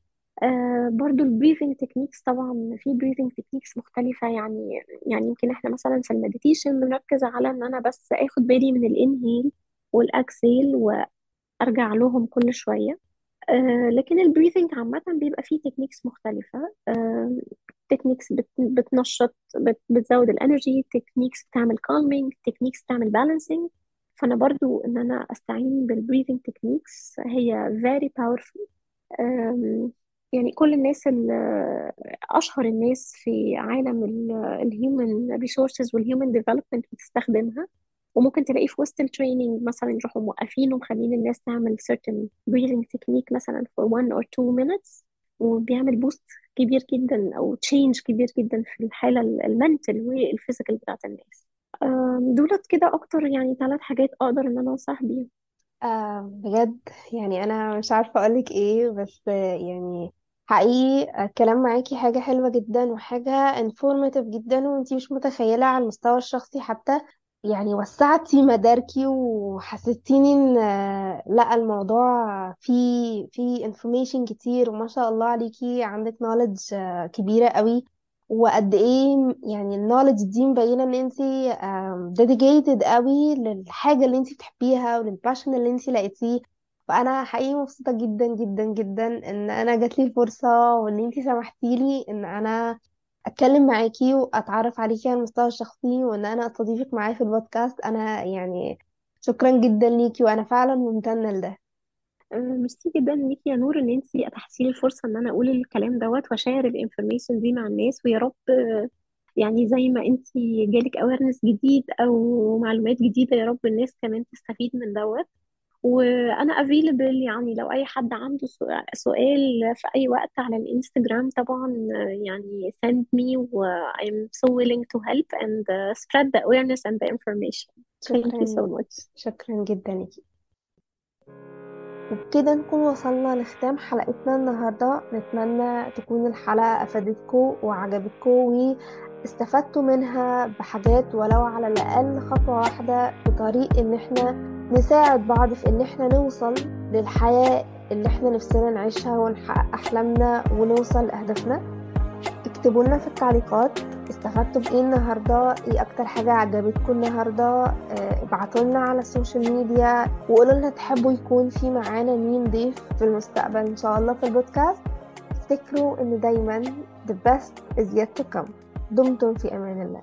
آه برضو ال breathing techniques طبعا في breathing techniques مختلفة. يعني يعني يمكن إحنا مثلا في ال meditation بنركز على إن أنا بس آخد بالي من ال inhale وال exhale وأرجع لهم كل شوية. آه لكن ال breathing عامة بيبقى فيه techniques مختلفة. آه techniques بت بتنشط بت بتزود ال energy techniques بتعمل calming techniques بتعمل balancing فأنا برضو إن أنا أستعين بال breathing techniques هي very powerful. يعني كل الناس ال- أشهر الناس في عالم ال human resources وال human development بتستخدمها. وممكن تلاقيه في وسط ال training مثلا يروحوا موقفين ومخلين الناس تعمل certain breathing technique مثلا for one or two minutes. وبيعمل boost كبير جدا أو change كبير جدا في الحالة ال mental وال physical بتاعت الناس. دولت كده أكتر يعني ثلاث حاجات أقدر إن أنا أنصح بيهم. آه بجد؟ يعني أنا مش عارفة أقولك إيه بس يعني حقيقي الكلام معاكي حاجة حلوة جدا وحاجة informative جدا وانتي مش متخيلة على المستوى الشخصي حتى. يعني وسعتي مداركي وحسستيني إن لأ الموضوع فيه فيه information كتير وما شاء الله عليكي. عندك آه، كبيرة قوي. وقد إيه يعني النولج دي مبينة إن انتي dedicated قوي للحاجة اللي انتي بتحبيها ولل passion اللي انتي لقيتيه. فأنا حقيقي مبسوطة جدا جدا جدا إن أنا جاتلي الفرصة وإن أنتي سمحتيلي إن أنا أتكلم معاكي وأتعرف عليكي على المستوى الشخصي وإن أنا أستضيفك معايا في البودكاست. أنا يعني شكرا جدا ليكي وأنا فعلا ممتنة لده. ميرسي جدا ليكي يا نور إن انت أتحتي لي الفرصة إن أنا أقول الكلام دوت وأ share ال information دي مع الناس ويا رب يعني زي ما انت جالك awareness جديد أو معلومات جديدة يا رب الناس كمان تستفيد من دوت. وأنا available يعني لو أي حد عنده سؤ- سؤال في أي وقت على الإنستجرام طبعا يعني send me و I'm so willing to help and spread the awareness and the information. Thank you so much. شكرا شكرا جدا ليكي وبكده نكون وصلنا لختام حلقتنا النهاردة. نتمنى تكون الحلقة أفادتكم وعجبتكم واستفدتوا منها بحاجات ولو على الأقل خطوة واحدة في طريق إن إحنا نساعد بعض في إن إحنا نوصل للحياة اللي إحنا نفسنا نعيشها ونحقق أحلامنا ونوصل لأهدافنا. اكتبوا لنا في التعليقات استفدتوا بإيه النهارده إيه أكتر حاجة عجبتكم النهارده آه، ابعتوا لنا على ال social media وقولوا لنا تحبوا يكون في معانا مين ضيف في المستقبل إن شاء الله في البودكاست. افتكروا إن دايما the best is yet to come. دمتم في أمان الله